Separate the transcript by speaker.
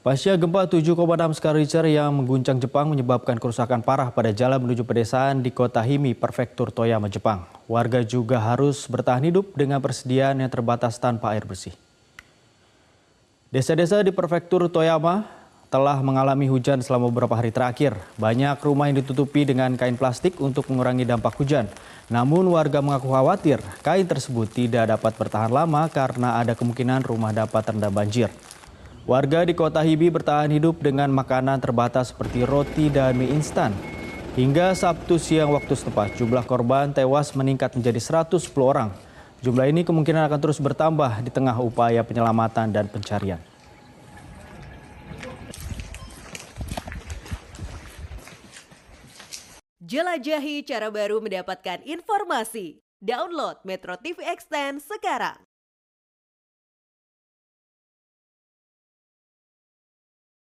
Speaker 1: Pasca gempa 7,6 skala Richter yang mengguncang Jepang menyebabkan kerusakan parah pada jalan menuju pedesaan di kota Himi, Prefektur Toyama, Jepang. Warga juga harus bertahan hidup dengan persediaan yang terbatas tanpa air bersih. Desa-desa di Prefektur Toyama telah mengalami hujan selama beberapa hari terakhir. Banyak rumah yang ditutupi dengan kain plastik untuk mengurangi dampak hujan. Namun warga mengaku khawatir kain tersebut tidak dapat bertahan lama karena ada kemungkinan rumah dapat terendam banjir. Warga di kota Hibi bertahan hidup dengan makanan terbatas seperti roti dan mie instan. Hingga Sabtu siang waktu setempat, jumlah korban tewas meningkat menjadi 110 orang. Jumlah ini kemungkinan akan terus bertambah di tengah upaya penyelamatan dan pencarian.
Speaker 2: Jelajahi cara baru mendapatkan informasi. Download Metro TV Extend sekarang.